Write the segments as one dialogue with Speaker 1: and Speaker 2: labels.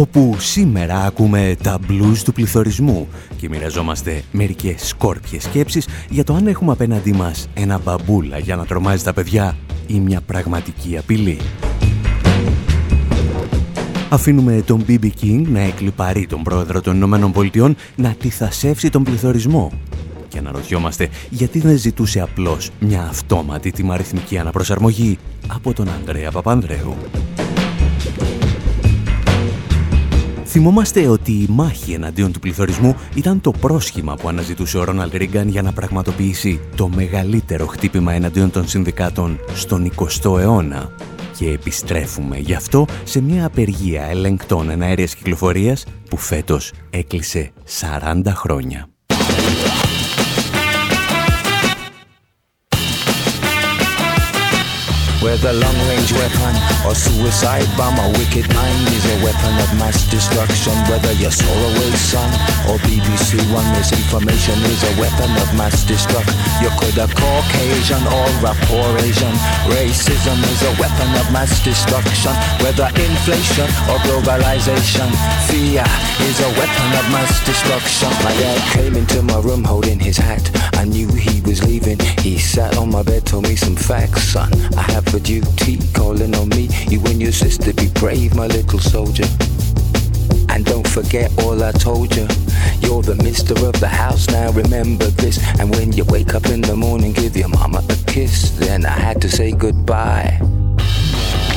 Speaker 1: Όπου σήμερα ακούμε τα blues του πληθωρισμού και μοιραζόμαστε μερικές σκόρπιες σκέψεις για το αν έχουμε απέναντί μας ένα μπαμπούλα για να τρομάζει τα παιδιά ή μια πραγματική απειλή. Αφήνουμε τον BB King να εκλυπαρεί τον πρόεδρο των Ηνωμένων Πολιτειών να τυθασεύσει τον πληθωρισμό και αναρωτιόμαστε γιατί δεν ζητούσε απλώς μια αυτόματη τιμαριθμική αναπροσαρμογή από τον Ανδρέα Παπανδρέου. Θυμόμαστε ότι η μάχη εναντίον του πληθωρισμού ήταν το πρόσχημα που αναζητούσε ο Ρόναλντ Ρίγκαν για να πραγματοποιήσει το μεγαλύτερο χτύπημα εναντίον των συνδικάτων στον 20ο αιώνα. Και επιστρέφουμε γι' αυτό σε μια απεργία ελεγκτών εναέριας κυκλοφορίας που φέτος έκλεισε 40 χρόνια. Whether long-range weapon or suicide bomb, a wicked mind is a weapon of mass destruction. Whether you're Solarway Sun or BBC One, misinformation is a weapon of mass destruction. You could a Caucasian or a poor Asian. Racism is a weapon of mass destruction. Whether inflation or globalization, fear is a weapon of mass destruction. My dad came into my room holding his hat. I knew he was leaving. He sat on my bed, told me some facts, son. I have for duty, calling on me. You and your sister be brave, my little soldier. And don't forget all I told you. You're the mister of the house now, remember this. And when you wake up in the morning, give your mama a kiss. Then I had to say goodbye.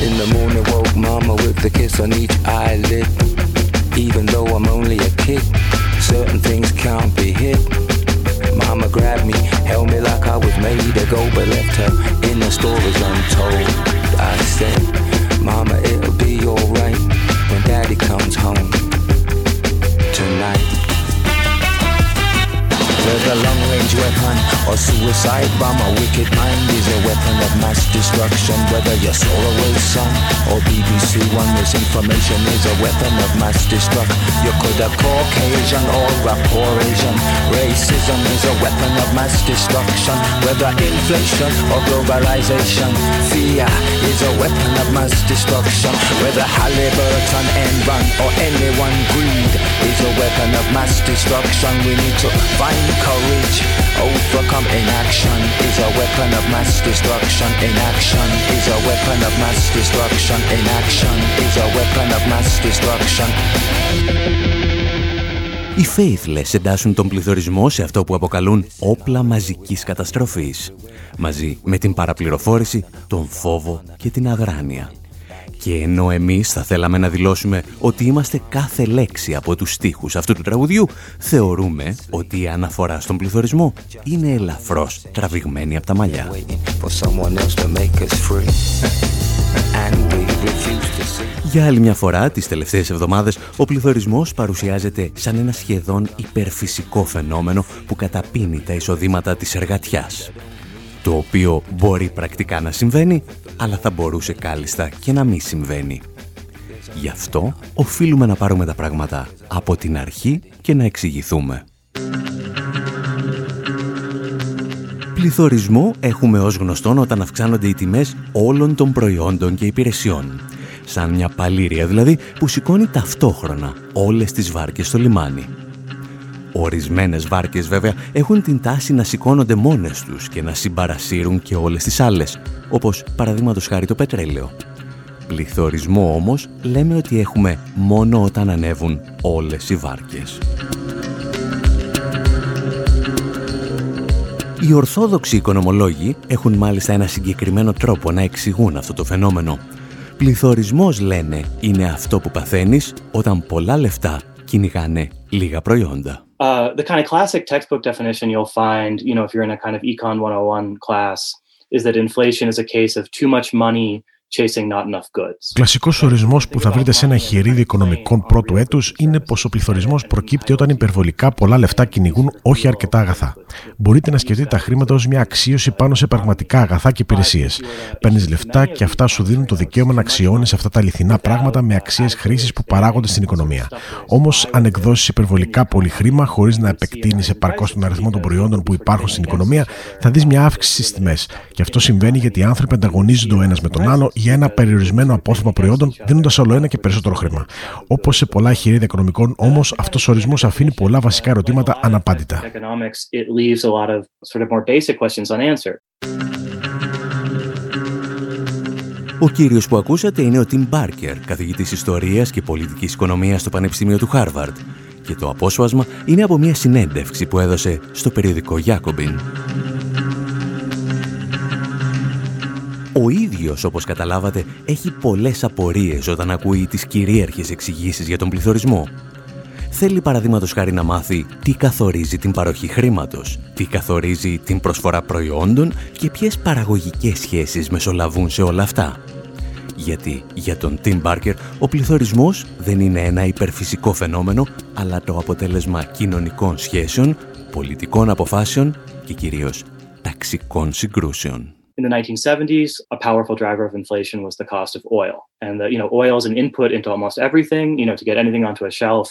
Speaker 1: In the morning, woke mama with a kiss on each eyelid. Even though I'm only a kid, certain things can't be hid. Mama grabbed me, held me like I was made to go, but left her in the stories untold. I said, Mama, it'll be alright when Daddy comes home tonight. Whether long-range weapon or suicide bomb, a wicked mind is a weapon of mass destruction. Whether you're Solarway Sun or BBC One, misinformation is a weapon of mass destruction. You could have Caucasian or a poor Asian. Racism is a weapon of mass destruction. Whether inflation or globalization, fear is a weapon of mass destruction. Whether Halliburton, Enron or anyone greed is a weapon of mass destruction. We need to find courage, overcome inaction is a weapon of mass destruction. Inaction is a weapon of mass destruction. Inaction is a weapon of mass destruction. Οι Faithless εντάσσουν τον πληθωρισμό σε αυτό που αποκαλούν όπλα μαζικής καταστροφής, μαζί με την παραπληροφόρηση, τον φόβο και την αδράνεια. Και ενώ εμείς θα θέλαμε να δηλώσουμε ότι είμαστε κάθε λέξη από τους στίχους αυτού του τραγουδιού, θεωρούμε ότι η αναφορά στον πληθωρισμό είναι ελαφρώς τραβηγμένη από τα μαλλιά. Για άλλη μια φορά, τις τελευταίες εβδομάδες, ο πληθωρισμός παρουσιάζεται σαν ένα σχεδόν υπερφυσικό φαινόμενο που καταπίνει τα εισοδήματα της εργατιάς το οποίο μπορεί πρακτικά να συμβαίνει, αλλά θα μπορούσε κάλλιστα και να μην συμβαίνει. Γι' αυτό οφείλουμε να πάρουμε τα πράγματα από την αρχή και να εξηγηθούμε. Πληθωρισμό έχουμε ως γνωστόν όταν αυξάνονται οι τιμές όλων των προϊόντων και υπηρεσιών. Σαν μια παλήρια δηλαδή που σηκώνει ταυτόχρονα όλες τις βάρκες στο λιμάνι. Ορισμένες βάρκες βέβαια έχουν την τάση να σηκώνονται μόνες τους και να συμπαρασύρουν και όλες τις άλλες, όπως παραδείγματος χάρη το πετρέλαιο. Πληθωρισμό όμως λέμε ότι έχουμε μόνο όταν ανέβουν όλες οι βάρκες. Οι ορθόδοξοι οικονομολόγοι έχουν μάλιστα ένα συγκεκριμένο τρόπο να εξηγούν αυτό το φαινόμενο. Πληθωρισμός λένε είναι αυτό που παθαίνεις όταν πολλά λεφτά κυνηγάνε λίγα προϊόντα.
Speaker 2: Uh, the kind of classic textbook definition you'll find, you know, if you're in a kind of Econ 101 class, is that inflation is a case of too much money chasing not enough goods.
Speaker 3: Κλασικός ορισμός που θα βρείτε σε ένα χειρίδι οικονομικών πρώτου έτους είναι πως ο πληθωρισμός προκύπτει όταν υπερβολικά πολλά λεφτά κυνηγούν όχι αρκετά αγαθά. Μπορείτε να σκεφτείτε τα χρήματα ως μια αξίωση πάνω σε πραγματικά αγαθά και υπηρεσίες. Παίρνεις λεφτά και αυτά σου δίνουν το δικαίωμα να αξιώνεις αυτά τα αληθινά πράγματα με αξίες χρήσης που παράγονται στην οικονομία. Όμως, αν εκδώσεις υπερβολικά πολύ χρήμα χωρίς να επεκτείνεις επαρκώς τον αριθμό των προϊόντων που υπάρχουν στην οικονομία, θα δεις μια αύξηση στις τιμές. Και αυτό συμβαίνει γιατί οι άνθρωποι ανταγωνίζονται ο ένας με τον άλλο για ένα περιορισμένο απόθεμα προϊόντων, δίνοντας όλο ένα και περισσότερο χρήμα. Όπως σε πολλά χειρίδια οικονομικών, όμως, αυτός ο ορισμός αφήνει πολλά βασικά ερωτήματα αναπάντητα.
Speaker 1: Ο κύριος που ακούσατε είναι ο Τιμ Μπάρκερ, καθηγητής ιστορίας και πολιτικής οικονομίας στο Πανεπιστήμιο του Χάρβαρντ και το απόσπασμα είναι από μια συνέντευξη που έδωσε στο περιοδικό Jacobin. Ίδιος, όπως καταλάβατε, έχει πολλές απορίες όταν ακούει τις κυρίαρχες εξηγήσεις για τον πληθωρισμό. Θέλει παραδείγματος χάρη να μάθει τι καθορίζει την παροχή χρήματος, τι καθορίζει την προσφορά προϊόντων και ποιες παραγωγικές σχέσεις μεσολαβούν σε όλα αυτά. Γιατί για τον Tim Barker ο πληθωρισμός δεν είναι ένα υπερφυσικό φαινόμενο, αλλά το αποτέλεσμα κοινωνικών σχέσεων, πολιτικών αποφάσεων και κυρίως ταξικών συγκρούσεων.
Speaker 2: In the 1970s, a powerful driver of inflation was the cost of oil. And the, you know, oil is an input into almost everything. You know, to get anything onto a shelf,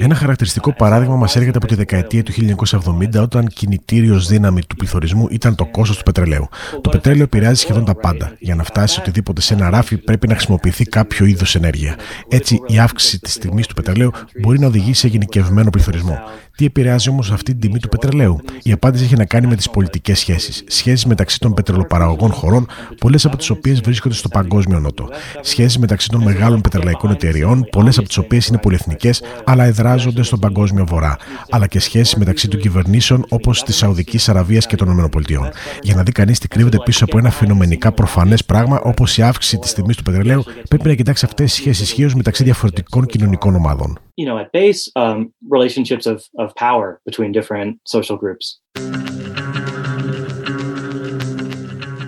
Speaker 3: ένα χαρακτηριστικό παράδειγμα μας έρχεται από τη δεκαετία του 1970, όταν κινητήριος δύναμη του πληθωρισμού ήταν το κόστος του πετρελαίου. Το πετρέλαιο επηρεάζει σχεδόν τα πάντα. Για να φτάσει οτιδήποτε σε ένα ράφι, πρέπει να χρησιμοποιηθεί κάποιο είδος ενέργεια. Έτσι, η αύξηση της τιμής του πετρελαίου μπορεί να οδηγήσει σε γενικευμένο πληθωρισμό. Τι επηρεάζει όμως αυτή την τιμή του πετρελαίου; Η απάντηση έχει να κάνει με τις πολιτικές σχέσεις. Σχέσεις μεταξύ των πετρελοπαραγωγών χωρών, πολλές από τις οποίες βρίσκονται στο παγκόσμιο νότο. Σχέσεις μεταξύ των μεγάλων πετρελαϊκών εταιριών, πολλές από τις οποίες είναι πολυεθνικές, αλλά εδράζονται στον παγκόσμιο βορρά, αλλά και σχέσεις μεταξύ των κυβερνήσεων όπως της Σαουδικής Αραβίας και των ΗΠΑ. Για να δει κανείς τι κρύβεται πίσω από ένα φαινομενικά προφανές πράγμα όπως η αύξηση της τιμής του πετρελαίου, πρέπει να κοιτάξει αυτές τις σχέσεις ισχύω μεταξύ διαφορετικών κοινωνικών ομάδων. You know, at base, um, relationships of, of power between different social groups.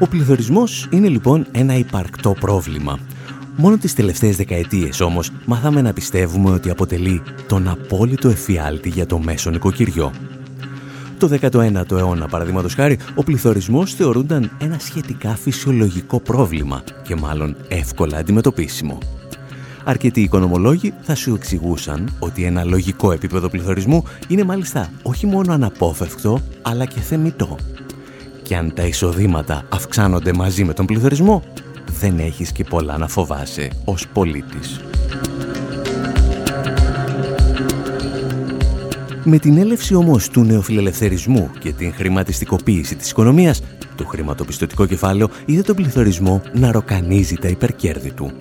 Speaker 1: Ο πληθωρισμός είναι λοιπόν ένα υπαρκτό πρόβλημα Μόνο τις τελευταίες δεκαετίες όμως μάθαμε να πιστεύουμε ότι αποτελεί τον απόλυτο εφιάλτη για το μέσο νοικοκυριό. Το 19ο αιώνα, παραδείγματος χάρη, ο πληθωρισμός θεωρούνταν ένα σχετικά φυσιολογικό πρόβλημα και μάλλον εύκολα αντιμετωπίσιμο. Αρκετοί οικονομολόγοι θα σου εξηγούσαν ότι ένα λογικό επίπεδο πληθωρισμού είναι μάλιστα όχι μόνο αναπόφευκτο, αλλά και θεμητό. Και αν τα εισοδήματα αυξάνονται μαζί με τον πληθωρισμό, δεν έχεις και πολλά να φοβάσαι ως πολίτης. Με την έλευση όμως του νεοφιλελευθερισμού και την χρηματιστικοποίηση της οικονομίας, το χρηματοπιστωτικό κεφάλαιο είδε τον πληθωρισμό να ροκανίζει τα υπερκέρδη του.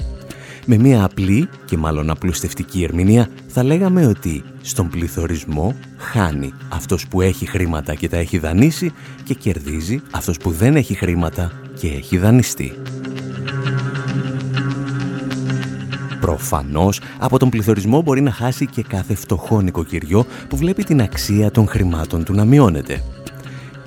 Speaker 1: Με μια απλή και μάλλον απλουστευτική ερμηνεία θα λέγαμε ότι στον πληθωρισμό χάνει αυτός που έχει χρήματα και τα έχει δανείσει και κερδίζει αυτός που δεν έχει χρήματα και έχει δανειστεί. Προφανώς, από τον πληθωρισμό μπορεί να χάσει και κάθε φτωχό νοικοκυριό που βλέπει την αξία των χρημάτων του να μειώνεται.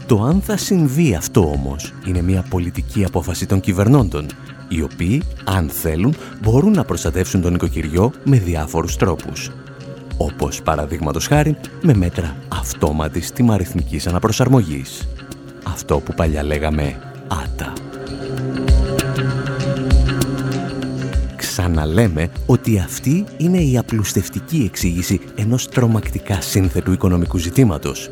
Speaker 1: Το αν θα συμβεί αυτό όμως είναι μια πολιτική απόφαση των κυβερνώντων, οι οποίοι, αν θέλουν, μπορούν να προστατεύσουν τον νοικοκυριό με διάφορους τρόπους. Όπως παραδείγματος χάρη με μέτρα αυτόματης τιμαριθμικής αναπροσαρμογής. Αυτό που παλιά λέγαμε «άτα». ξαναλέμε ότι αυτή είναι η απλουστευτική εξήγηση ενός τρομακτικά σύνθετου οικονομικού ζητήματος.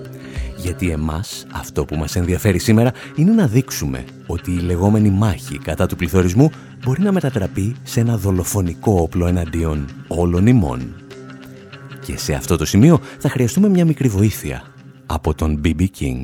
Speaker 1: Γιατί εμάς αυτό που μας ενδιαφέρει σήμερα είναι να δείξουμε ότι η λεγόμενη μάχη κατά του πληθωρισμού μπορεί να μετατραπεί σε ένα δολοφονικό όπλο εναντίον όλων ημών. Και σε αυτό το σημείο θα χρειαστούμε μια μικρή βοήθεια από τον B.B. King.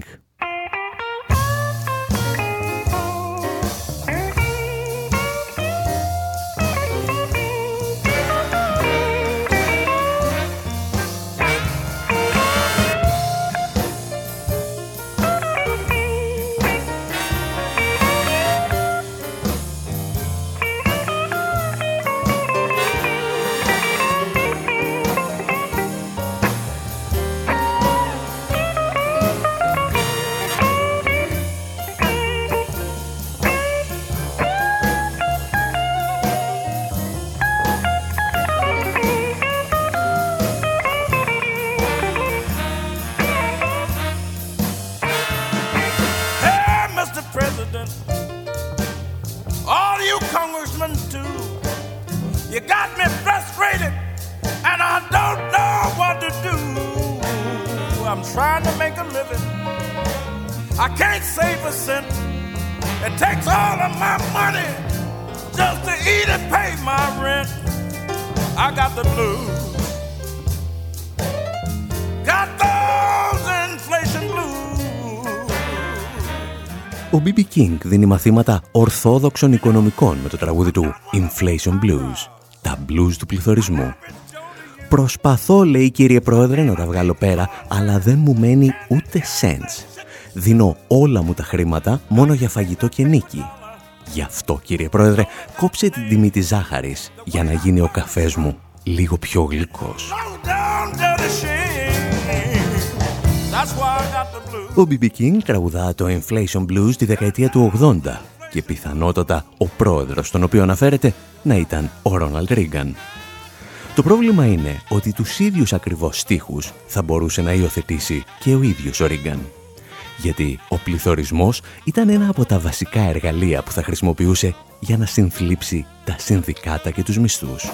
Speaker 1: King δίνει μαθήματα ορθόδοξων οικονομικών με το τραγούδι του Inflation Blues, τα blues του πληθωρισμού. Προσπαθώ, λέει κύριε Πρόεδρε, να τα βγάλω πέρα, αλλά δεν μου μένει ούτε cents. Δίνω όλα μου τα χρήματα μόνο για φαγητό και νίκη. Γι' αυτό, κύριε Πρόεδρε, κόψε την τιμή της ζάχαρης για να γίνει ο καφές μου λίγο πιο γλυκός. Ο B.B. King τραγουδά το Inflation Blues τη δεκαετία του 80 και πιθανότατα ο πρόεδρος τον οποίο αναφέρεται να ήταν ο Ρόναλντ Ρίγκαν. Το πρόβλημα είναι ότι τους ίδιους ακριβώς στίχους θα μπορούσε να υιοθετήσει και ο ίδιος ο Ρίγκαν. Γιατί ο πληθωρισμός ήταν ένα από τα βασικά εργαλεία που θα χρησιμοποιούσε για να συνθλίψει τα συνδικάτα και τους μισθούς.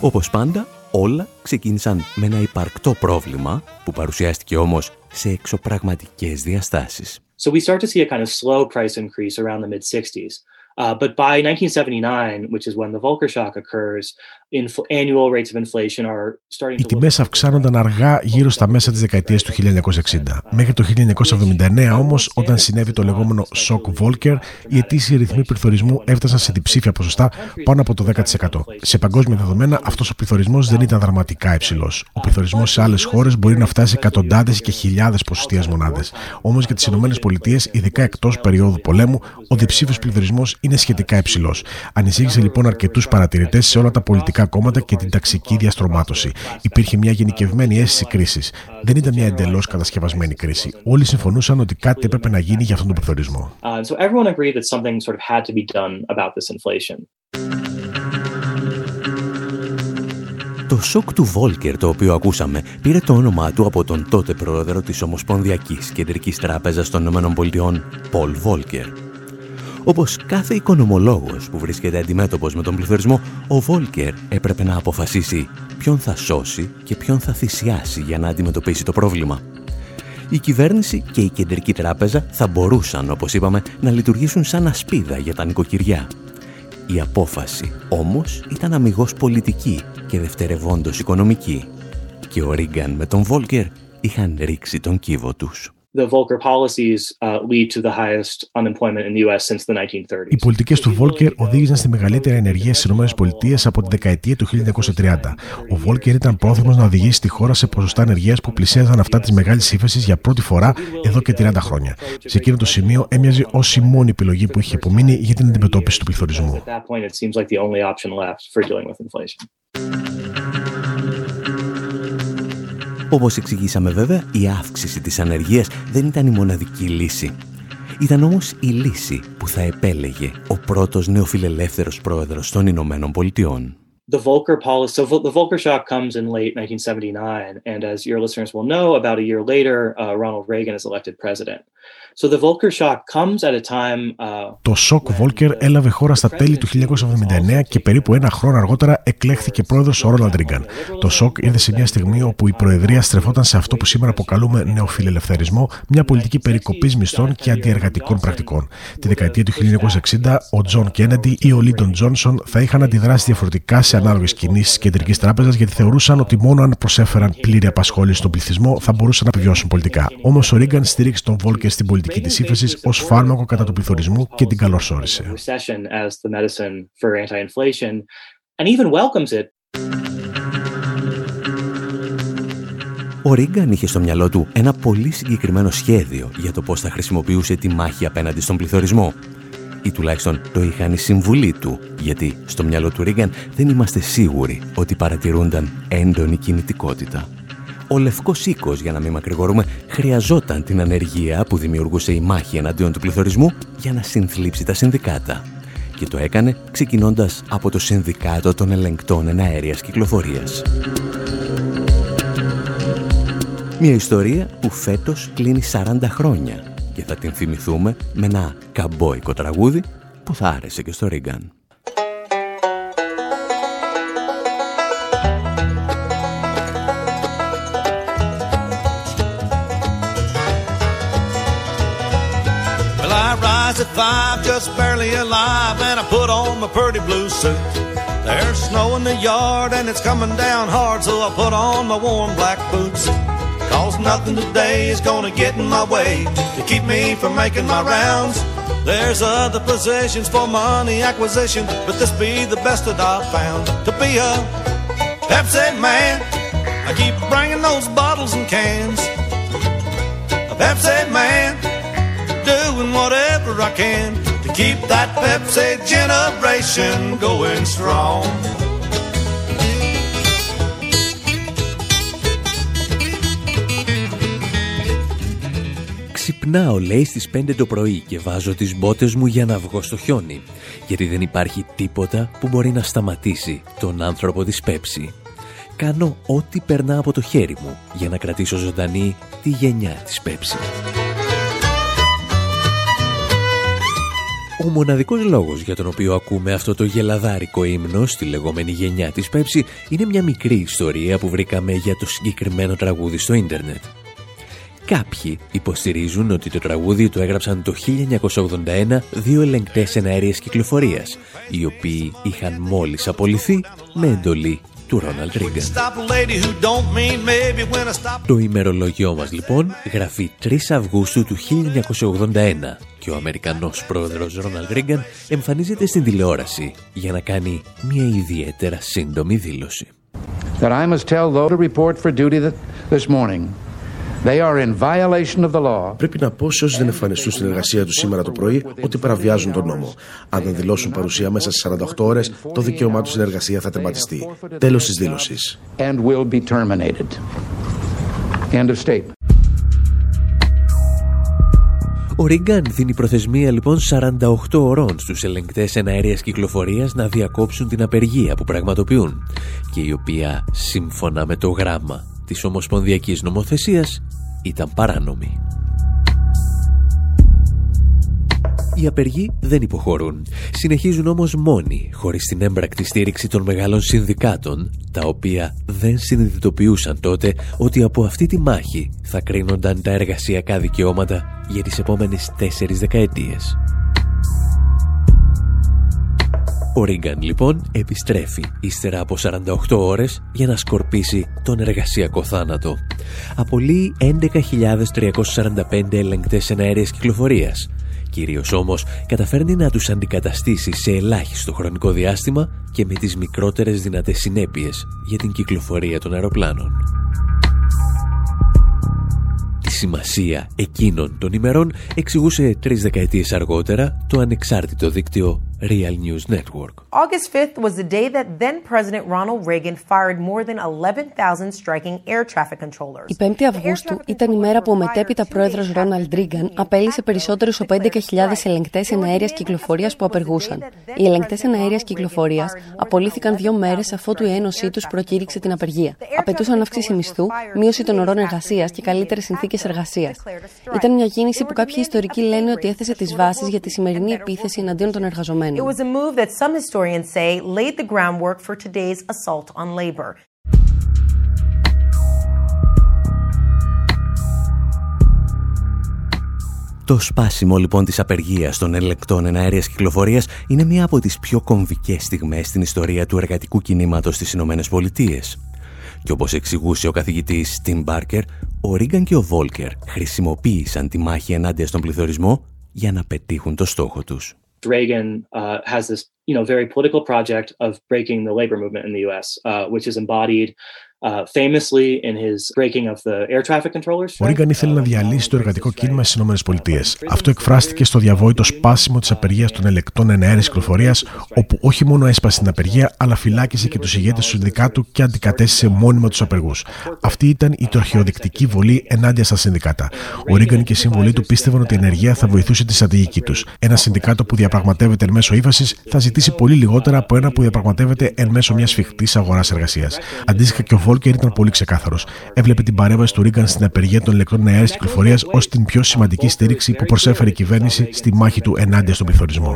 Speaker 1: Όπως πάντα, όλα ξεκίνησαν με ένα υπαρκτό πρόβλημα που παρουσιάστηκε όμως σε εξωπραγματικές διαστάσεις.
Speaker 2: So we start to see a kind of slow price increase around the mid 60s. Uh, but by 1979, which is when the Volcker shock occurs, annual rates of inflation are starting
Speaker 3: Οι τιμές αυξάνονταν αργά γύρω στα μέσα της δεκαετίας του 1960. Μέχρι το 1979 όμως, όταν συνέβη το λεγόμενο shock Volcker, οι ετήσιοι ρυθμοί πληθωρισμού έφτασαν σε διψήφια ποσοστά πάνω από το 10%. Σε παγκόσμια δεδομένα, αυτός ο πληθωρισμός δεν ήταν δραματικά υψηλός. Ο πληθωρισμός σε άλλες χώρες μπορεί να φτάσει εκατοντάδες και χιλιάδες ποσοστίας μονάδες. Όμως για τις ΗΠΑ, ειδικά εκτός περίοδου πολέμου, ο διψήφιος πληθωρισμός είναι σχετικά υψηλός. Ανησύχησε λοιπόν αρκετούς παρατηρητές σε όλα τα πολιτικά κόμματα και την ταξική διαστρωμάτωση. Υπήρχε μια γενικευμένη αίσθηση κρίσης. Δεν ήταν μια εντελώς κατασκευασμένη κρίση. Όλοι συμφωνούσαν ότι κάτι έπρεπε να γίνει για αυτόν τον πληθωρισμό.
Speaker 1: Το σοκ του Βόλκερ, το οποίο ακούσαμε, πήρε το όνομά του από τον τότε πρόεδρο της Ομοσπονδιακής Κεντρικής Τράπεζας των ΗΠΑ, Πολ Βόλκερ. Όπως κάθε οικονομολόγος που βρίσκεται αντιμέτωπος με τον πληθωρισμό, ο Βόλκερ έπρεπε να αποφασίσει ποιον θα σώσει και ποιον θα θυσιάσει για να αντιμετωπίσει το πρόβλημα. Η κυβέρνηση και η κεντρική τράπεζα θα μπορούσαν, όπως είπαμε, να λειτουργήσουν σαν ασπίδα για τα νοικοκυριά. Η απόφαση όμως ήταν αμυγός πολιτική και δευτερευόντως οικονομική. Και ο Ρίγκαν με τον Βόλκερ είχαν ρίξει τον κύβο τους
Speaker 2: the Volcker policies uh, lead to the highest unemployment in the US since the 1930s.
Speaker 3: Οι πολιτικές του Volcker οδήγησαν στη μεγαλύτερη ανεργία στις ΗΠΑ από τη δεκαετία του 1930. Ο Volcker ήταν πρόθυμος να οδηγήσει τη χώρα σε ποσοστά ανεργίας που πλησίαζαν αυτά της μεγάλης ύφεσης για πρώτη φορά εδώ και 30 χρόνια. Σε εκείνο το σημείο έμοιαζε ως η μόνη επιλογή που είχε απομείνει για την αντιμετώπιση του πληθωρισμού.
Speaker 1: Όπως εξηγήσαμε βέβαια, η αύξηση της ανεργίας δεν ήταν η μοναδική λύση. Ήταν όμως η λύση που θα επέλεγε ο πρώτος νεοφιλελεύθερος πρόεδρος των Ηνωμένων Πολιτειών.
Speaker 2: The Volcker policy, so the Volcker shock comes in late 1979, and as your listeners will know, about a year later, uh, Ronald Reagan is elected president. Uh,
Speaker 3: το σοκ Βόλκερ έλαβε χώρα στα τέλη του 1979 και περίπου ένα χρόνο αργότερα εκλέχθηκε πρόεδρος ο Ρόναλντ Ρίγκαν. Το σοκ ήρθε σε μια στιγμή όπου η Προεδρία στρεφόταν σε αυτό που σήμερα αποκαλούμε νεοφιλελευθερισμό, μια πολιτική περικοπής μισθών και αντιεργατικών πρακτικών. Τη δεκαετία του 1960, ο Τζον Κέννεντι ή ο Λίντον Τζόνσον θα είχαν αντιδράσει διαφορετικά σε ανάλογες κινήσεις της Κεντρικής Τράπεζας γιατί θεωρούσαν ότι μόνο αν προσέφεραν πλήρη απασχόληση στον πληθυσμό θα μπορούσαν να επιβιώσουν πολιτικά. Όμως ο Ρίγκαν στήριξε τον Βόλκερ στην πολιτική πολιτική της ύφεσης ως φάρμακο κατά του πληθωρισμού και την καλωσόρισε.
Speaker 1: Ο Ρίγκαν είχε στο μυαλό του ένα πολύ συγκεκριμένο σχέδιο για το πώς θα χρησιμοποιούσε τη μάχη απέναντι στον πληθωρισμό. Ή τουλάχιστον το είχαν οι συμβουλοί του, γιατί στο μυαλό του Ρίγκαν δεν είμαστε σίγουροι ότι παρατηρούνταν έντονη κινητικότητα ο Λευκός Οίκος, για να μην μακρηγορούμε, χρειαζόταν την ανεργία που δημιουργούσε η μάχη εναντίον του πληθωρισμού για να συνθλίψει τα συνδικάτα. Και το έκανε ξεκινώντας από το Συνδικάτο των Ελεγκτών Εναέριας Κυκλοφορίας. Μια ιστορία που φέτος κλείνει 40 χρόνια και θα την θυμηθούμε με ένα καμπόικο τραγούδι που θα άρεσε και στο Ρίγκαν.
Speaker 4: At five, just barely alive, and I put on my pretty blue suit. There's snow in the yard and it's coming down hard, so I put on my warm black boots. Cause nothing today is gonna get in my way to keep me from making my rounds. There's other positions for money acquisition, but this be the best that I've found. To be a Pepsi man, I keep bringing those bottles and cans. A Pepsi man, doing whatever I can to keep that Pepsi generation going strong.
Speaker 1: Ξυπνάω λέει στις 5 το πρωί και βάζω τις μπότες μου για να βγω στο χιόνι γιατί δεν υπάρχει τίποτα που μπορεί να σταματήσει τον άνθρωπο της Πέψη. Κάνω ό,τι περνά από το χέρι μου για να κρατήσω ζωντανή τη γενιά της Πέψη. Ο μοναδικός λόγος για τον οποίο ακούμε αυτό το γελαδάρικο ύμνο στη λεγόμενη γενιά της Πέψη είναι μια μικρή ιστορία που βρήκαμε για το συγκεκριμένο τραγούδι στο ίντερνετ. Κάποιοι υποστηρίζουν ότι το τραγούδι το έγραψαν το 1981 δύο ελεγκτές εναέριες κυκλοφορίας, οι οποίοι είχαν μόλις απολυθεί με εντολή του Ρόναλντ Ρίγκαν. Το ημερολόγιό μας λοιπόν γραφεί 3 Αυγούστου του 1981 και ο Αμερικανός πρόεδρος Ρόναλντ Ρίγκαν εμφανίζεται στην τηλεόραση για να κάνει μια ιδιαίτερα σύντομη δήλωση.
Speaker 5: That I must tell those to report for duty this morning They are in violation of the law.
Speaker 3: Πρέπει να πω σε όσους δεν εμφανιστούν στην εργασία τους σήμερα το πρωί ότι παραβιάζουν τον νόμο. Αν δεν δηλώσουν παρουσία μέσα στι 48 ώρες, το δικαίωμά τους στην εργασία θα τερματιστεί.
Speaker 5: Τέλος της δήλωσης.
Speaker 1: Ο Ρίγκαν δίνει προθεσμία λοιπόν 48 ωρών στους ελεγκτές εναέριας κυκλοφορίας να διακόψουν την απεργία που πραγματοποιούν και η οποία σύμφωνα με το γράμμα της Ομοσπονδιακής Νομοθεσίας ήταν παράνομη. Οι απεργοί δεν υποχωρούν. Συνεχίζουν όμως μόνοι, χωρίς την έμπρακτη στήριξη των μεγάλων συνδικάτων, τα οποία δεν συνειδητοποιούσαν τότε ότι από αυτή τη μάχη θα κρίνονταν τα εργασιακά δικαιώματα για τις επόμενες τέσσερις δεκαετίες. Ο Ρίγκαν λοιπόν επιστρέφει ύστερα από 48 ώρες για να σκορπίσει τον εργασιακό θάνατο. Απολύει 11.345 ελεγκτές εναέρειας κυκλοφορίας. Κυρίως όμως καταφέρνει να τους αντικαταστήσει σε ελάχιστο χρονικό διάστημα και με τις μικρότερες δυνατές συνέπειες για την κυκλοφορία των αεροπλάνων. Τη σημασία εκείνων των ημερών εξηγούσε τρεις δεκαετίες αργότερα το ανεξάρτητο δίκτυο Real News Network.
Speaker 6: August 5th was the day that then President Ronald Reagan fired more than 11,000 striking air traffic controllers.
Speaker 7: Η 5η Αυγούστου ήταν η μέρα που ο μετέπειτα πρόεδρος Ρόναλντ Ρίγκαν απέλησε περισσότερους από 11.000 ελεγκτές εναέριας κυκλοφορίας που απεργούσαν. Οι ελεγκτές εναέριας κυκλοφορίας απολύθηκαν δύο μέρες αφότου η ένωσή τους προκήρυξε την απεργία. Απαιτούσαν αύξηση μισθού, μείωση των ωρών εργασίας και καλύτερες συνθήκες εργασίας. Ήταν μια κίνηση που κάποιοι ιστορικοί λένε ότι έθεσε τις βάσεις για τη σημερινή επίθεση εναντίον των εργαζομένων.
Speaker 6: It was a move that some historians say laid the groundwork for today's assault on labor.
Speaker 1: Το σπάσιμο λοιπόν της απεργίας των ελεκτών εναέριας κυκλοφορίας είναι μία από τις πιο κομβικές στιγμές στην ιστορία του εργατικού κινήματος στις Ηνωμένες Πολιτείες. Και όπως εξηγούσε ο καθηγητής Tim Barker, ο Ρίγκαν και ο Βόλκερ χρησιμοποίησαν τη μάχη ενάντια στον πληθωρισμό για να πετύχουν το στόχο τους.
Speaker 2: Reagan uh, has this, you know, very political project of breaking the labor movement in the U.S., uh, which is embodied
Speaker 3: Ο Ρίγκαν ήθελε να διαλύσει το εργατικό κίνημα στις ΗΠΑ. Αυτό εκφράστηκε στο διαβόητο σπάσιμο της απεργίας των ελεκτών εναέρης κυκλοφορίας, όπου όχι μόνο έσπασε την απεργία, αλλά φυλάκισε και τους ηγέτες του συνδικάτου και αντικατέστησε μόνιμα τους απεργούς. Αυτή ήταν η τροχιοδεικτική βολή ενάντια στα συνδικάτα. Ο Ρίγκαν και οι σύμβολοι του πίστευαν ότι η ενεργεία θα βοηθούσε τη στρατηγική τους. Ένα συνδικάτο που διαπραγματεύεται εν μέσω ύφασης θα ζητήσει πολύ λιγότερα από ένα που διαπραγματεύεται εν μέσω μιας σφιχτή αγοράς εργασίας. Αντίστοιχα και ο
Speaker 2: Βόλκερ ήταν πολύ ξεκάθαρος. Έβλεπε την παρέμβαση του Ρίγκαν στην απεργία των ηλεκτρών αέρια κυκλοφορίας ως την πιο σημαντική στήριξη που προσέφερε η κυβέρνηση στη μάχη του ενάντια στον πληθωρισμό.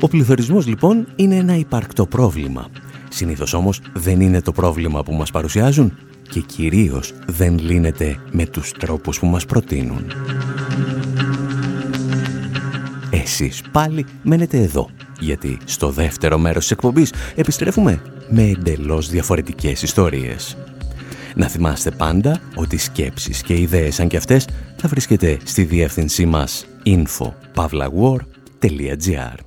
Speaker 8: Ο πληθωρισμός λοιπόν είναι ένα υπαρκτό πρόβλημα. Συνήθως όμως δεν είναι το πρόβλημα που μας παρουσιάζουν και κυρίως δεν λύνεται με τους τρόπους που μας προτείνουν. Εσείς πάλι μένετε εδώ, γιατί στο δεύτερο μέρος της εκπομπής επιστρέφουμε με εντελώς διαφορετικές ιστορίες. Να θυμάστε πάντα ότι σκέψεις και ιδέες σαν και αυτές θα βρίσκεται στη διεύθυνσή μας info.pavlawar.gr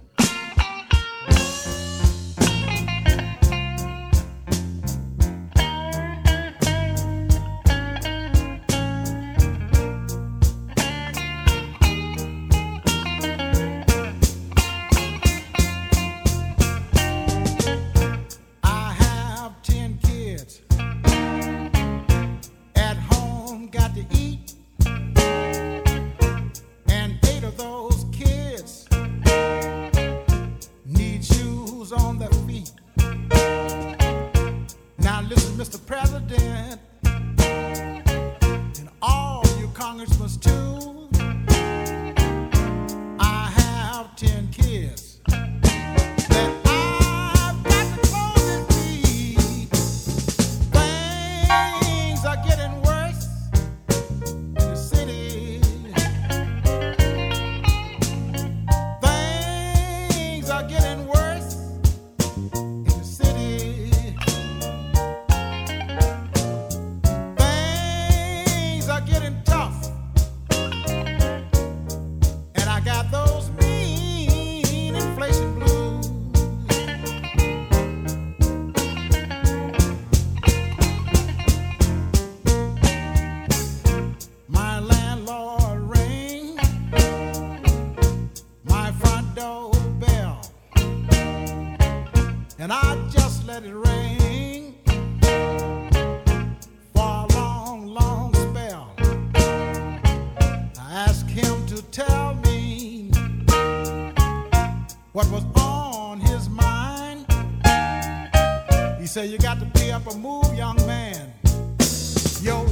Speaker 8: yo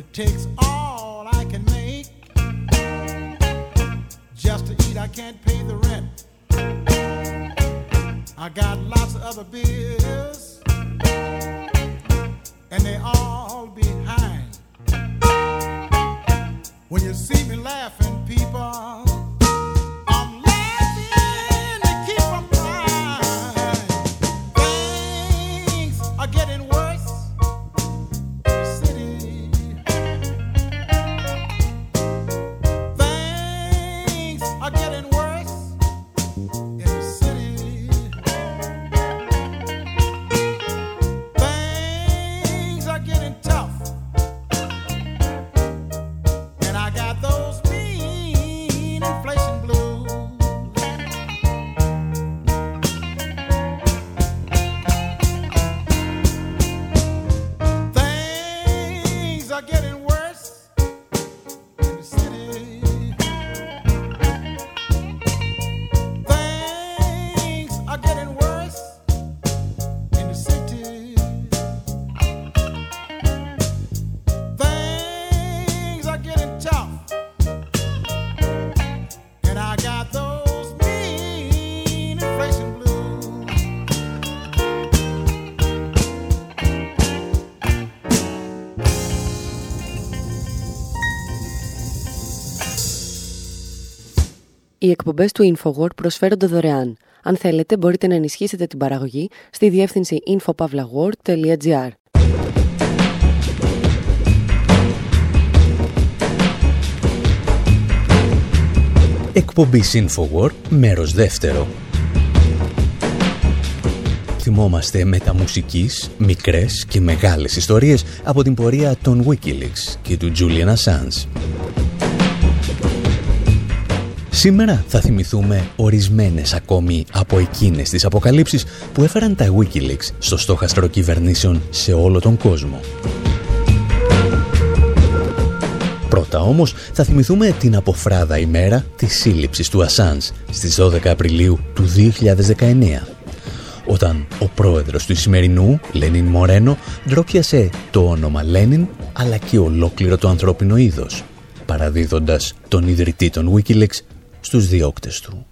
Speaker 8: It takes all I can make. Just to eat, I can't pay the rent. I got lots of other bills, and they all behind. When you see me laughing, people.
Speaker 7: Οι εκπομπές του InfoWord προσφέρονται δωρεάν. Αν θέλετε, μπορείτε να ενισχύσετε την παραγωγή στη διεύθυνση infopavlagor.gr.
Speaker 1: Εκπομπή InfoWord, μέρος δεύτερο. Θυμόμαστε μεταμουσικής, μικρές και μεγάλες ιστορίες από την πορεία των Wikileaks και του Julian Assange. Σήμερα θα θυμηθούμε ορισμένες ακόμη από εκείνες τις αποκαλύψεις που έφεραν τα Wikileaks στο στόχαστρο κυβερνήσεων σε όλο τον κόσμο. Πρώτα όμως θα θυμηθούμε την αποφράδα ημέρα της σύλληψης του Ασάνς στις 12 Απριλίου του 2019 όταν ο πρόεδρος του σημερινού, Λένιν Μορένο, ντρόπιασε το όνομα Λένιν αλλά και ολόκληρο το ανθρώπινο είδος, παραδίδοντας τον ιδρυτή των Wikileaks στους διώκτες του.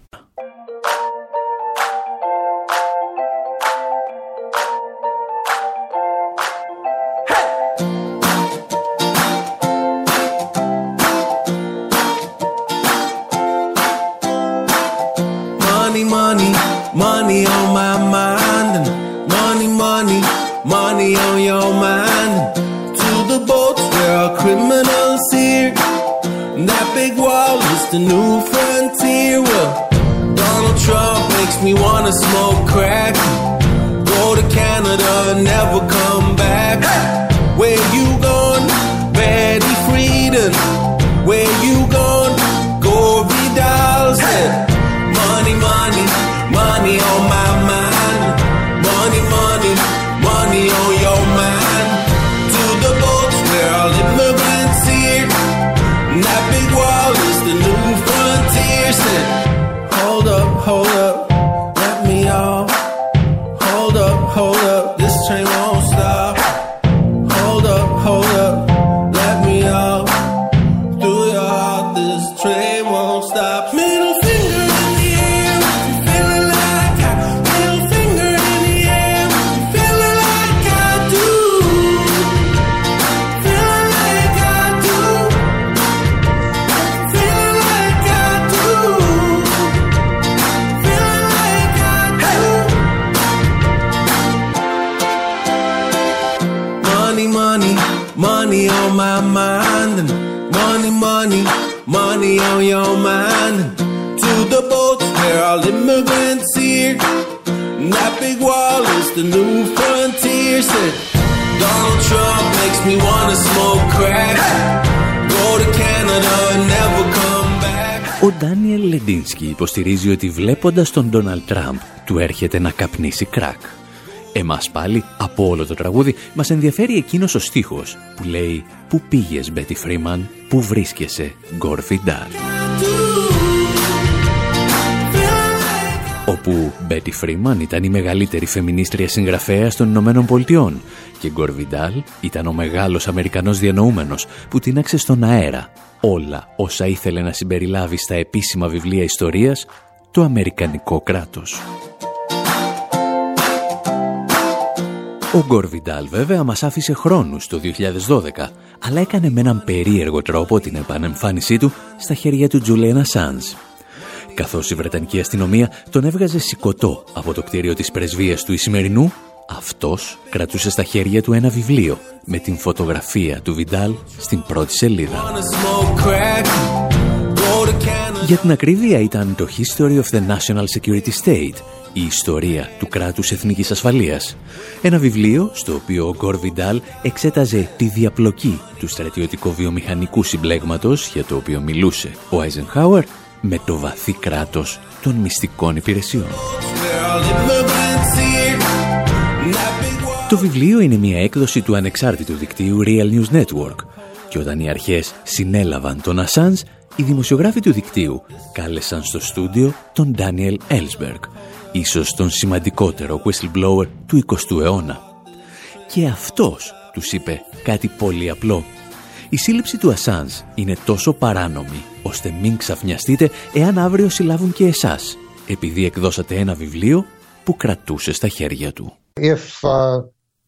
Speaker 9: new friend. Me wanna smoke crack. Me wanna smoke crack. Go to Canada and never come back.
Speaker 1: Ο Ντάνιελ Λεντίνσκι υποστηρίζει ότι βλέποντας τον Ντόναλτ Τραμπ του έρχεται να καπνίσει κρακ. Εμάς πάλι, από όλο το τραγούδι, μας ενδιαφέρει εκείνος ο στίχος που λέει «Πού πήγες, Μπέτι Φρίνταν, πού βρίσκεσαι, Γκορ Βιντάλ». Μπέτι Φρίνταν ήταν η μεγαλύτερη φεμινίστρια συγγραφέα των Ηνωμένων Πολιτειών και Γκορβιντάλ ήταν ο μεγάλος Αμερικανός διανοούμενος που τίναξε στον αέρα όλα όσα ήθελε να συμπεριλάβει στα επίσημα βιβλία ιστορίας το Αμερικανικό κράτος. Ο Γκορβιντάλ βέβαια μας άφησε χρόνους το 2012, αλλά έκανε με έναν περίεργο τρόπο την επανεμφάνισή του στα χέρια του Τζουλένα Σάνς. Καθώς η Βρετανική αστυνομία τον έβγαζε σηκωτό από το κτίριο της πρεσβείας του Ισημερινού, αυτός κρατούσε στα χέρια του ένα βιβλίο με την φωτογραφία του Βιντάλ στην πρώτη σελίδα.
Speaker 9: Wanna smoke crack. Go to Canada.
Speaker 1: Για την ακρίβεια ήταν το History of the National Security State, η ιστορία του κράτους εθνικής ασφαλείας. Ένα βιβλίο στο οποίο ο Γκορ Βιντάλ εξέταζε τη διαπλοκή του στρατιωτικό-βιομηχανικού συμπλέγματος για το οποίο μιλούσε ο Άιζενχάουερ με το βαθύ κράτος των μυστικών υπηρεσιών.
Speaker 9: Where all immigrants here. And that big wall.
Speaker 1: Το βιβλίο είναι μια έκδοση του ανεξάρτητου δικτύου Real News Network και όταν οι αρχές συνέλαβαν τον Ασάνς, οι δημοσιογράφοι του δικτύου κάλεσαν στο στούντιο τον Ντάνιελ Έλσμπεργκ, ίσως τον σημαντικότερο whistleblower του 20ου αιώνα. Και αυτός τους είπε κάτι πολύ απλό. Η σύλληψη του Ασάνς είναι τόσο παράνομη, ώστε μην ξαφνιαστείτε εάν αύριο συλλάβουν και εσάς, επειδή εκδώσατε ένα βιβλίο που κρατούσε στα χέρια του.
Speaker 10: if uh,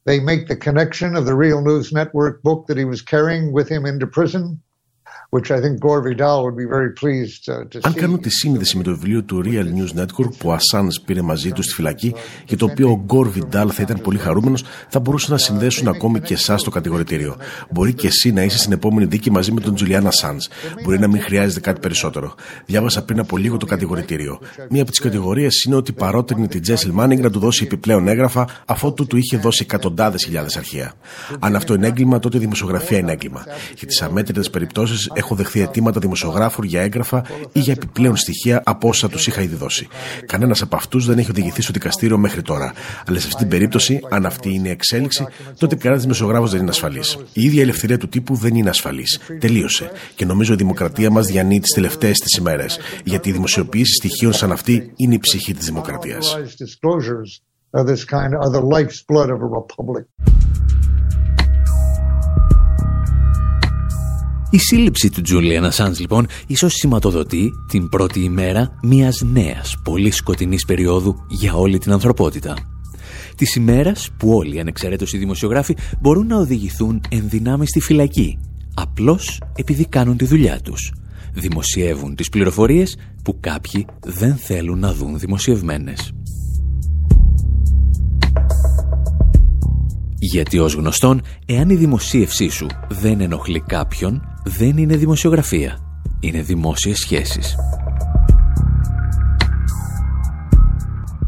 Speaker 10: they make the connection of the Real News Network book that he was carrying with him into prison,
Speaker 3: Αν κάνουν τη σύνδεση με το βιβλίο του Real News Network που ο Ασάνς πήρε μαζί του στη φυλακή και το οποίο ο Γκορ Βιντάλ θα ήταν πολύ χαρούμενος, θα μπορούσαν να συνδέσουν ακόμη και εσάς στο κατηγορητήριο. Μπορεί και εσύ να είσαι στην επόμενη δίκη μαζί με τον Τζουλιάν Ασάν. Μπορεί να μην χρειάζεται κάτι περισσότερο. Διάβασα πριν από λίγο το κατηγορητήριο. Μία από τις κατηγορίες είναι ότι παρότρινε την Τζέσιλ Μάνιγκ να του δώσει επιπλέον έγγραφα αφότου του είχε δώσει εκατοντάδες χιλιάδες αρχεία. Αν αυτό είναι έγκλημα, τότε η δημοσιογραφία είναι έγκλημα. Για τις αμέτρητες περιπτώσεις έχω δεχθεί αιτήματα δημοσιογράφου για έγγραφα ή για επιπλέον στοιχεία από όσα τους είχα ήδη δώσει. Κανένας από αυτούς δεν έχει οδηγηθεί στο δικαστήριο μέχρι τώρα. Αλλά σε αυτή την περίπτωση, αν αυτή είναι η εξέλιξη, τότε κανένας δημοσιογράφος δεν είναι ασφαλής. Η ίδια ελευθερία του τύπου δεν είναι ασφαλής. Τελείωσε. Και νομίζω η δημοκρατία μας διανύει τις τελευταίες της ημέρες. Γιατί η δημοσιοποίηση στοιχείων σαν αυτή είναι η ψυχή της δημοκρατίας.
Speaker 1: Η σύλληψη του Τζούλιαν Ασάνς λοιπόν ίσως σηματοδοτεί την πρώτη ημέρα μιας νέας πολύ σκοτεινής περίοδου για όλη την ανθρωπότητα. Τη ημέρα που όλοι οι ανεξαιρέτως οι δημοσιογράφοι μπορούν να οδηγηθούν εν δυνάμει στη φυλακή, απλώς επειδή κάνουν τη δουλειά τους. Δημοσιεύουν τις πληροφορίες που κάποιοι δεν θέλουν να δουν δημοσιευμένες. Γιατί ως γνωστόν, εάν η δημοσίευσή σου δεν ενοχλεί κάποιον, δεν είναι δημοσιογραφία. Είναι δημόσιες σχέσεις.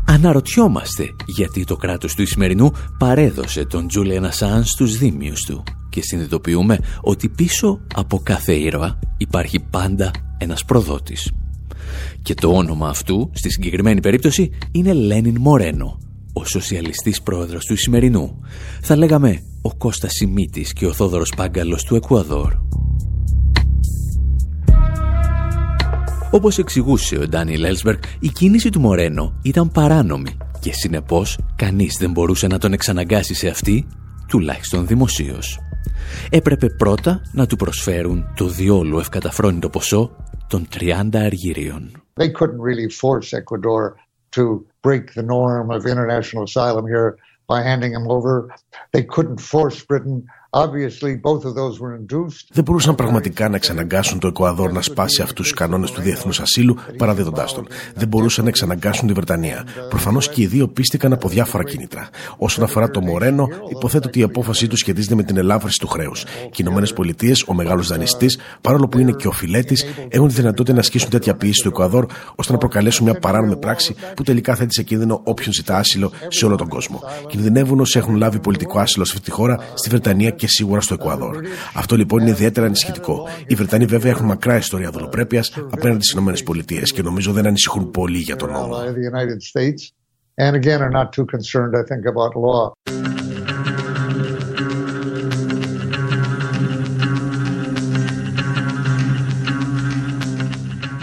Speaker 1: Αναρωτιόμαστε γιατί το κράτος του Ισημερινού παρέδωσε τον Τζούλιαν Ασάν στους δίμιους του και συνειδητοποιούμε ότι πίσω από κάθε ήρωα υπάρχει πάντα ένας προδότης. Και το όνομα αυτού, στη συγκεκριμένη περίπτωση, είναι Λένιν Μορένο, ο σοσιαλιστής πρόεδρος του Ισημερινού. Θα λέγαμε ο Κώστας Σιμίτης και ο Θόδωρος Πάγκαλος του Εκουαδόρ. Όπως εξηγούσε ο Ντάνιελ Έλσμπεργκ, η κίνηση του Μορένο ήταν παράνομη και συνεπώς κανείς δεν μπορούσε να τον εξαναγκάσει σε αυτή, τουλάχιστον δημοσίως. Έπρεπε πρώτα να του προσφέρουν το διόλου ευκαταφρόνητο ποσό των 30 αργύριων.
Speaker 10: They couldn't really force Ecuador to break the norm of international asylum here by handing him over. They couldn't force Britain
Speaker 3: δεν μπορούσαν πραγματικά να εξαναγκάσουν το Εκουαδόρ να σπάσει αυτούς τους κανόνες του διεθνούς ασύλου παραδίδοντάς τον. Δεν μπορούσαν να εξαναγκάσουν τη Βρετανία. Προφανώς και οι δύο πίστηκαν από διάφορα κίνητρα. Όσον αφορά το Μορένο, υποθέτω ότι η απόφασή του σχετίζεται με την ελάφρυνση του χρέους. Και οι Ηνωμένες Πολιτείες, ο μεγάλος δανειστής, παρόλο που είναι και ο φιλέτης, έχουν τη δυνατότητα να ασκήσουν τέτοια πίεση στο Εκουαδόρ ώστε να προκαλέσουν μια παράνομη πράξη που τελικά θέτει σε κίνδυνο όποιον ζητά άσυλο σε όλο τον κόσμο. Κινδυνεύουν όσοι έχουν λάβει πολιτικό άσυλο σε αυτή τη χώρα, στη Βρετανία και σίγουρα στο Εκουαδόρ. Αυτό λοιπόν είναι ιδιαίτερα ανησυχητικό. Οι Βρετανοί βέβαια έχουν μακρά ιστορία δολοπρέπειας απέναντι στις ΗΠΑ και νομίζω δεν ανησυχούν πολύ για τον νόμο.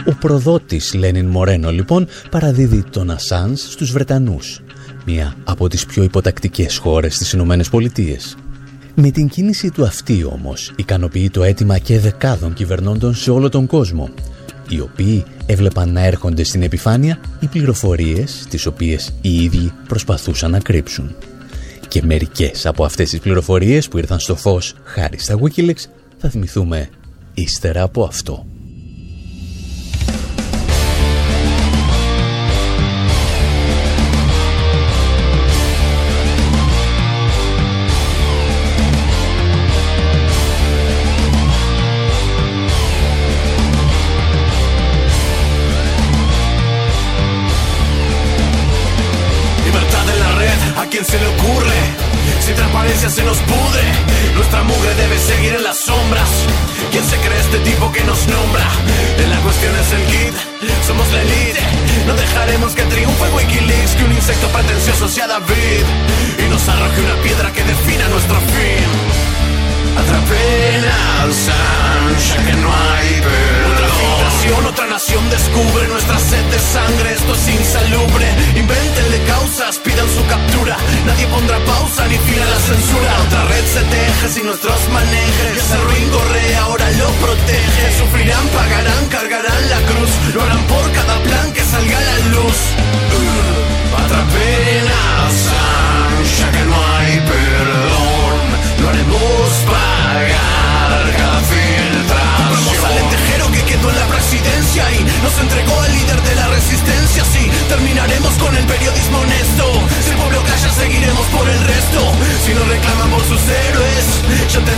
Speaker 1: Ο προδότης Λένιν Μορένο λοιπόν παραδίδει τον Ασάνς στους Βρετανούς, μία από τις πιο υποτακτικές χώρες στις Ηνωμένες Πολιτείες. Με την κίνηση του αυτή όμως ικανοποιεί το αίτημα και δεκάδων κυβερνώντων σε όλο τον κόσμο, οι οποίοι έβλεπαν να έρχονται στην επιφάνεια οι πληροφορίες τις οποίες οι ίδιοι προσπαθούσαν να κρύψουν. Και μερικές από αυτές τις πληροφορίες που ήρθαν στο φως χάρη στα Wikileaks θα θυμηθούμε ύστερα από αυτό.
Speaker 11: David y nos arroje una piedra que defina nuestro fin. Atrapen al ya que no hay perdón. Otra nación descubre nuestra sed de sangre, esto es insalubre. Invéntenle causas, pidan su captura. Nadie pondrá pausa ni fila la censura. Otra red se teje sin nuestros manejes. Ese ruin corre, ahora lo protege. Sufrirán, pagarán,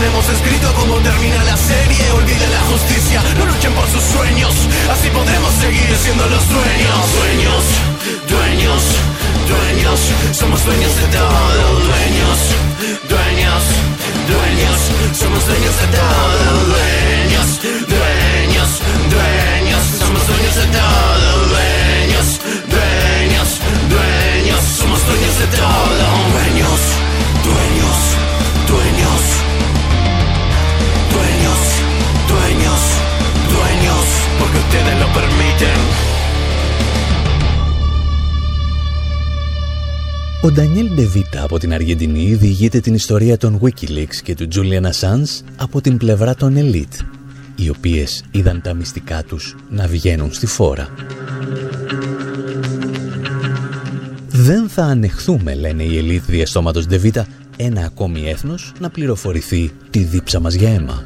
Speaker 11: tenemos escrito cómo termina la serie. Olviden la justicia, no luchen por sus sueños. Así podremos seguir siendo los dueños. Dueños, dueños, dueños. Somos dueños de todo.
Speaker 1: Ο Ντανιέλ Ντεβίτα από την Αργεντινή διηγείται την ιστορία των Wikileaks και του Julian Assange από την πλευρά των Elite, οι οποίες είδαν τα μυστικά τους να βγαίνουν στη φόρα. Δεν θα ανεχθούμε, λένε οι Elite διαστόματος Ντεβίτα, ένα ακόμη έθνος να πληροφορηθεί τη δίψα μας για αίμα.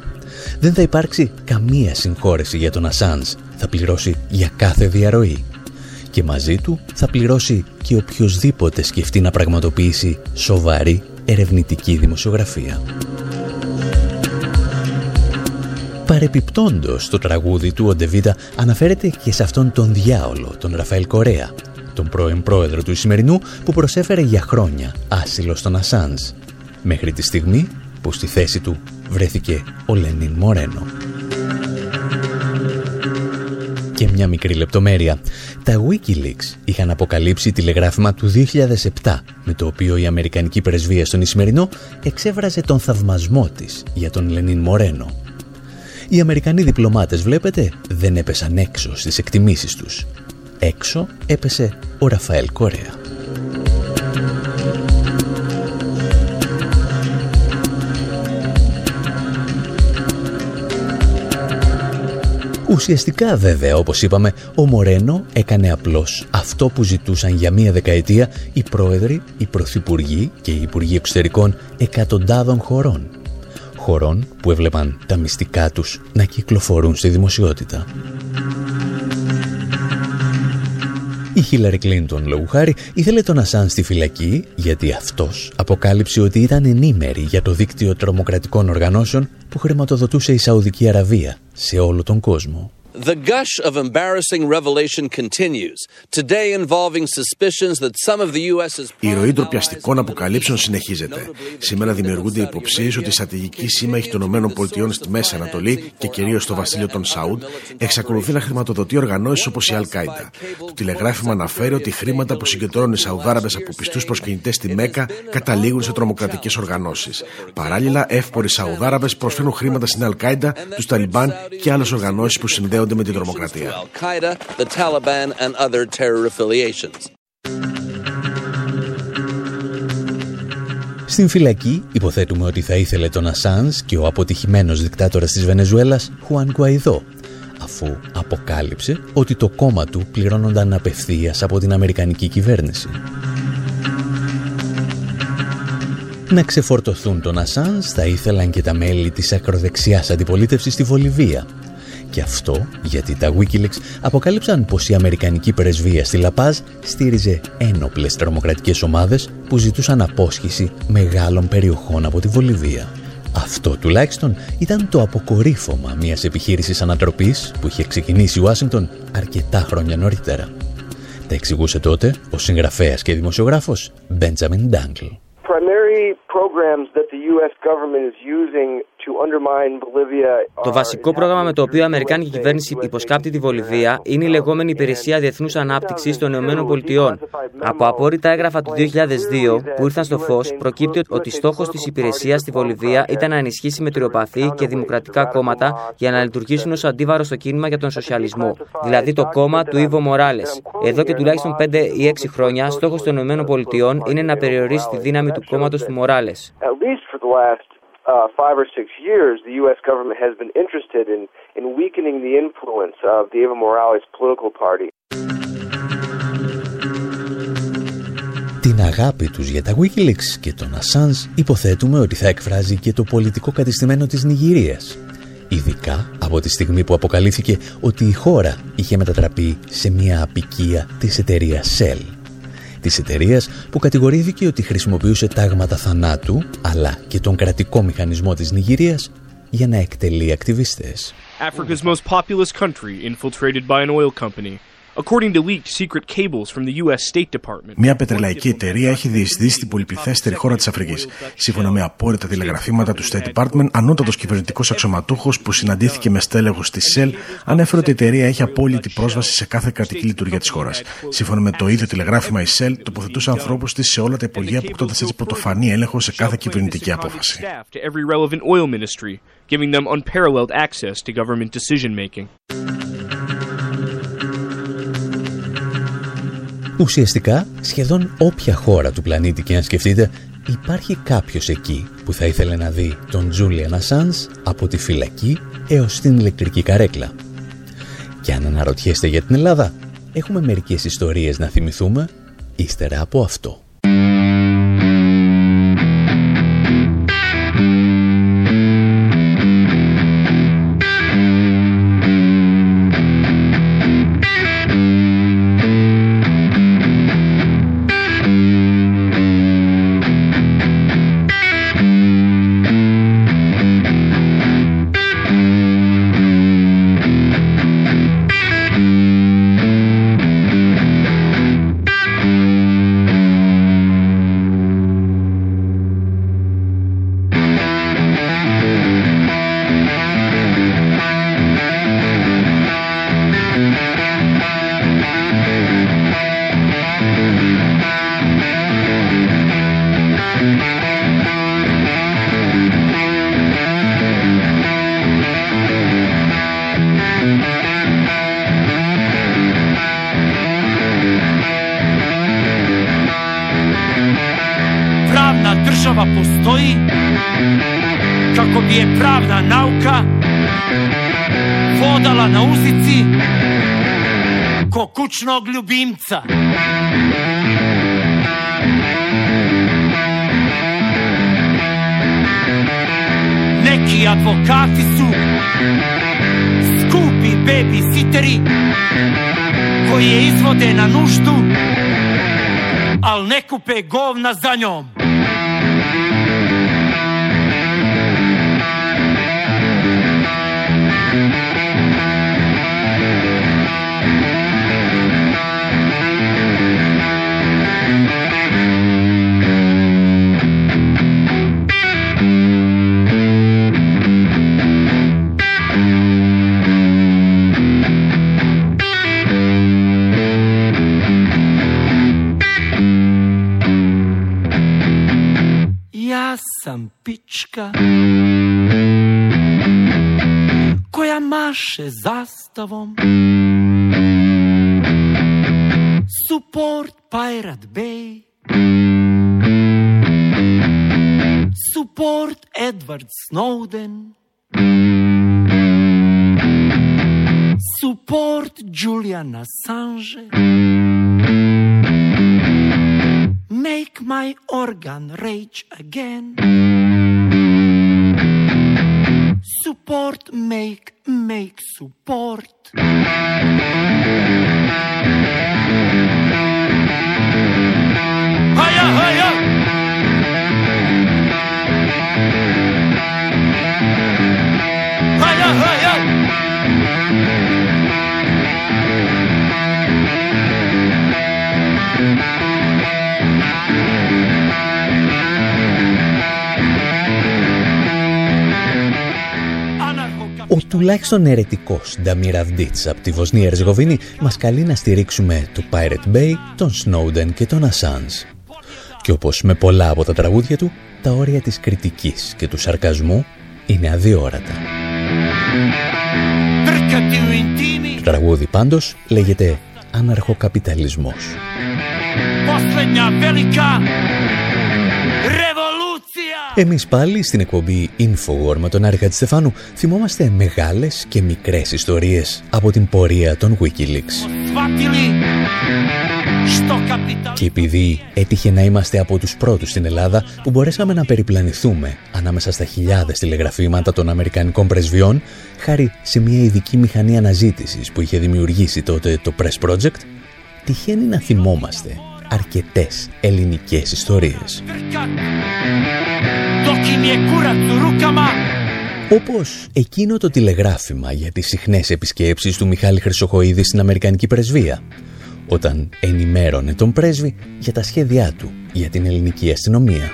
Speaker 1: Δεν θα υπάρξει καμία συγχώρεση για τον Ασάνς. Θα πληρώσει για κάθε διαρροή. Και μαζί του θα πληρώσει και οποιοδήποτε σκεφτεί να πραγματοποιήσει σοβαρή ερευνητική δημοσιογραφία. Παρεπιπτόντος, το τραγούδι του ο Ντεβίτα αναφέρεται και σε αυτόν τον διάολο, τον Ραφαέλ Κορέα, τον πρώην πρόεδρο του Ισημερινού που προσέφερε για χρόνια άσυλο στον Ασάνς, μέχρι τη στιγμή που στη θέση του βρέθηκε ο Λενίν Μορένο. Και μια μικρή λεπτομέρεια. Τα Wikileaks είχαν αποκαλύψει τηλεγράφημα του 2007 με το οποίο η Αμερικανική Πρεσβεία στον Ισημερινό εξέβραζε τον θαυμασμό της για τον Λενίν Μορένο. Οι Αμερικανοί διπλωμάτες, βλέπετε, δεν έπεσαν έξω στις εκτιμήσεις τους. Έξω έπεσε ο Ραφαέλ Κορέα. Ουσιαστικά βέβαια, όπως είπαμε, ο Μορένο έκανε απλώς αυτό που ζητούσαν για μία δεκαετία οι πρόεδροι, οι πρωθυπουργοί και οι υπουργοί εξωτερικών εκατοντάδων χωρών. Χωρών που έβλεπαν τα μυστικά τους να κυκλοφορούν στη δημοσιότητα. Η Χίλαρη Κλίντον, λόγου χάρη, ήθελε τον Ασάν στη φυλακή γιατί αυτός αποκάλυψε ότι ήταν ενήμερη για το δίκτυο τρομοκρατικών οργανώσεων που χρηματοδοτούσε η Σαουδική Αραβία σε όλο τον κόσμο.
Speaker 12: The gush of embarrassing revelation continues, today involving suspicions that some of the U.S.'s
Speaker 3: Η ροή ντροπιαστικών αποκαλύψεων συνεχίζεται. Σήμερα δημιουργούνται υποψίες ότι η στρατηγική σύμμαχη των ΗΠΑ στη Μέση Ανατολή και κυρίως στο βασίλειο των Σαούντ εξακολουθεί να χρηματοδοτεί οργανώσεις όπως η Αλ-Κάιντα. Το τηλεγράφημα αναφέρει ότι χρήματα που συγκεντρώνουν οι Σαουδάραβες από πιστούς προσκυνητές στη Μέκα καταλήγουν σε τρομοκρατικές οργανώσεις. Παράλληλα, εύποροι Σαουδάραβες προσφέρουν χρήματα στην Αλ-Κάιντα, τους Ταλιμπάν και άλλες οργανώσεις που συνδέονται με την τρομοκρατία.
Speaker 1: Στην φυλακή υποθέτουμε ότι θα ήθελε τον Ασάνς και ο αποτυχημένος δικτάτορας της Βενεζουέλας Χουάν Γκουαϊδό αφού αποκάλυψε ότι το κόμμα του πληρώνονταν απευθείας από την Αμερικανική κυβέρνηση. Να ξεφορτωθούν τον Ασάνς θα ήθελαν και τα μέλη της ακροδεξιάς αντιπολίτευσης στη Βολιβία και αυτό γιατί τα Wikileaks αποκάλυψαν πως η Αμερικανική πρεσβεία στη Λαπάζ στήριζε ένοπλες τρομοκρατικές ομάδες που ζητούσαν απόσχηση μεγάλων περιοχών από τη Βολιβία. Αυτό τουλάχιστον ήταν το αποκορύφωμα μιας επιχείρησης ανατροπής που είχε ξεκινήσει η Ουάσιγκτον αρκετά χρόνια νωρίτερα. Τα εξηγούσε τότε ο συγγραφέας και δημοσιογράφος Benjamin Dangle.
Speaker 13: Το βασικό πρόγραμμα με το οποίο η Αμερικάνικη κυβέρνηση υποσκάπτει τη Βολιβία είναι η λεγόμενη Υπηρεσία Διεθνούς Ανάπτυξης των ΗΠΑ. Από απόρριτα έγγραφα του 2002 που ήρθαν στο φως, προκύπτει ότι στόχος της υπηρεσίας στη Βολιβία ήταν να ενισχύσει μετριοπαθή και δημοκρατικά κόμματα για να λειτουργήσουν ως αντίβαρο στο κίνημα για τον σοσιαλισμό, δηλαδή το κόμμα του Ιβο Μοράλες. Εδώ και τουλάχιστον 5 ή 6 χρόνια, στόχος των ΗΠΑ είναι να περιορίσει τη δύναμη του κόμματος του Μοράλες
Speaker 14: uh, five or six years, the U.S. government has been interested in, in weakening the influence of the Evo Morales political party.
Speaker 1: Την αγάπη τους για τα Wikileaks και τον Assange υποθέτουμε ότι θα εκφράζει και το πολιτικό κατεστημένο της Νιγηρίας. Ειδικά από τη στιγμή που αποκαλύφθηκε ότι η χώρα είχε μετατραπεί σε μια απικία της εταιρείας Shell. Της εταιρείας που κατηγορήθηκε ότι χρησιμοποιούσε τάγματα θανάτου, αλλά και τον κρατικό μηχανισμό της Νιγηρίας για να εκτελεί ακτιβιστές.
Speaker 15: Africa's most populous country infiltrated by an oil company according to leaked secret cables from the US State Department.
Speaker 3: Μια πετρελαϊκή εταιρεία έχει διεισδύσει την πολυπληθέστερη χώρα της Αφρικής. Σύμφωνα με απόρριτα τηλεγραφήματα του State Department, ανώτατος κυβερνητικός αξιωματούχος που συναντήθηκε με στέλεχο της ΣΕΛ ανέφερε ότι η εταιρεία έχει απόλυτη πρόσβαση σε κάθε κρατική λειτουργία της χώρας. Σύμφωνα με το ίδιο τηλεγράφημα, η ΣΕΛ τοποθετούσε ανθρώπους της σε όλα τα υπουργεία, αποκτώντας έτσι πρωτοφανή έλεγχο σε κάθε κυβερνητική απόφαση.
Speaker 15: giving them unparalleled access to government decision making.
Speaker 1: Ουσιαστικά, σχεδόν όποια χώρα του πλανήτη και αν σκεφτείτε, υπάρχει κάποιος εκεί που θα ήθελε να δει τον Τζούλιαν Ασάνς από τη φυλακή έως την ηλεκτρική καρέκλα. Και αν αναρωτιέστε για την Ελλάδα, έχουμε μερικές ιστορίες να θυμηθούμε ύστερα από αυτό.
Speaker 16: Kućnog ljubimca. Neki advokati su skupi babysiteri koji je izvode na nuždu, al ne kupe govna za njom. Pička koja maše zastavom Support Pirate Bay Support Edward Snowden Support Julian Assange Make my organ rage again Support, make, make, support. Higher, higher. Higher, higher.
Speaker 1: Ο τουλάχιστον αιρετικός Νταμίρ Αυντίτς από τη Βοσνία Ερζεγοβίνη μας καλεί να στηρίξουμε το Pirate Bay, τον Snowden και τον Assange. Και όπως με πολλά από τα τραγούδια του, τα όρια της κριτικής και του σαρκασμού είναι αδιόρατα. Το τραγούδι πάντως λέγεται «Αναρχοκαπιταλισμός». Εμείς πάλι στην εκπομπή Infowar με τον Άρη Στεφάνου θυμόμαστε μεγάλες και μικρές ιστορίες από την πορεία των Wikileaks. Και επειδή έτυχε να είμαστε από τους πρώτους στην Ελλάδα που μπορέσαμε να περιπλανηθούμε ανάμεσα στα χιλιάδες τηλεγραφήματα των Αμερικανικών πρεσβειών χάρη σε μια ειδική μηχανή αναζήτησης που είχε δημιουργήσει τότε το Press Project, τυχαίνει να θυμόμαστε αρκετές ελληνικές ιστορίες. Όπως εκείνο το τηλεγράφημα για τις συχνές επισκέψεις του Μιχάλη Χρυσοχοίδη στην Αμερικανική Πρεσβεία, όταν ενημέρωνε τον πρέσβη για τα σχέδιά του για την ελληνική αστυνομία.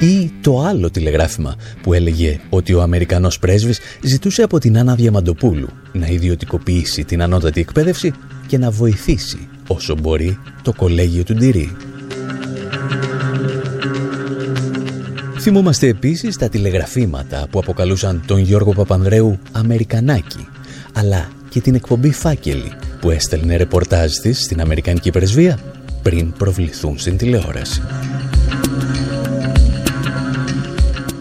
Speaker 1: Ή το άλλο τηλεγράφημα που έλεγε ότι ο Αμερικανός πρέσβης ζητούσε από την Άννα Διαμαντοπούλου να ιδιωτικοποιήσει την ανώτατη εκπαίδευση και να βοηθήσει όσο μπορεί το κολέγιο του Ντυρί. Θυμόμαστε επίσης τα τηλεγραφήματα που αποκαλούσαν τον Γιώργο Παπανδρέου Αμερικανάκι, αλλά και την εκπομπή Φάκελη που έστελνε ρεπορτάζ της στην Αμερικανική Πρεσβεία πριν προβληθούν στην τηλεόραση.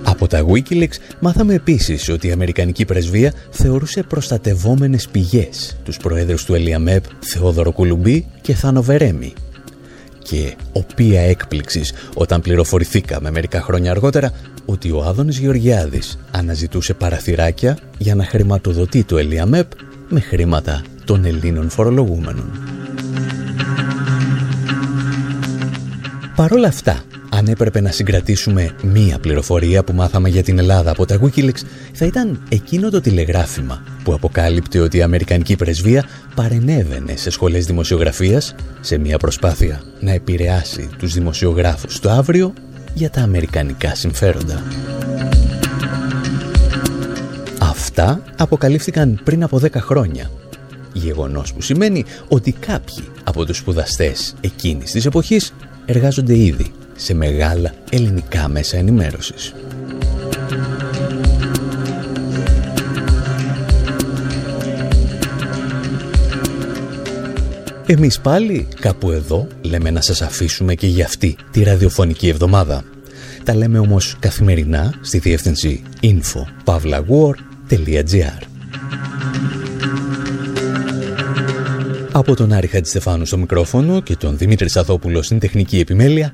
Speaker 1: Από τα Wikileaks μάθαμε επίσης ότι η Αμερικανική Πρεσβεία θεωρούσε προστατευόμενες πηγές τους προέδρους του Ελιαμέπ Θεόδωρο Κουλουμπή και Θάνο Βερέμι και οποία έκπληξης όταν πληροφορηθήκαμε μερικά χρόνια αργότερα ότι ο Άδωνης Γεωργιάδης αναζητούσε παραθυράκια για να χρηματοδοτεί το Ελιαμέπ με χρήματα των Ελλήνων φορολογούμενων. Παρ' όλα αυτά, αν έπρεπε να συγκρατήσουμε μία πληροφορία που μάθαμε για την Ελλάδα από τα Wikileaks, θα ήταν εκείνο το τηλεγράφημα που αποκάλυπτε ότι η Αμερικανική Πρεσβεία παρενέβαινε σε σχολές δημοσιογραφίας σε μία προσπάθεια να επηρεάσει τους δημοσιογράφους το αύριο για τα αμερικανικά συμφέροντα. Αυτά αποκαλύφθηκαν πριν από 10 χρόνια. Γεγονός που σημαίνει ότι κάποιοι από τους σπουδαστές εκείνης της εποχής εργάζονται ήδη σε μεγάλα ελληνικά μέσα ενημέρωσης. Εμείς πάλι κάπου εδώ λέμε να σας αφήσουμε και για αυτή τη ραδιοφωνική εβδομάδα. Τα λέμε όμως καθημερινά στη διεύθυνση info.pavlawar.gr Από τον Άρη Χατζηστεφάνου στο μικρόφωνο και τον Δημήτρη Σαθόπουλο στην τεχνική επιμέλεια,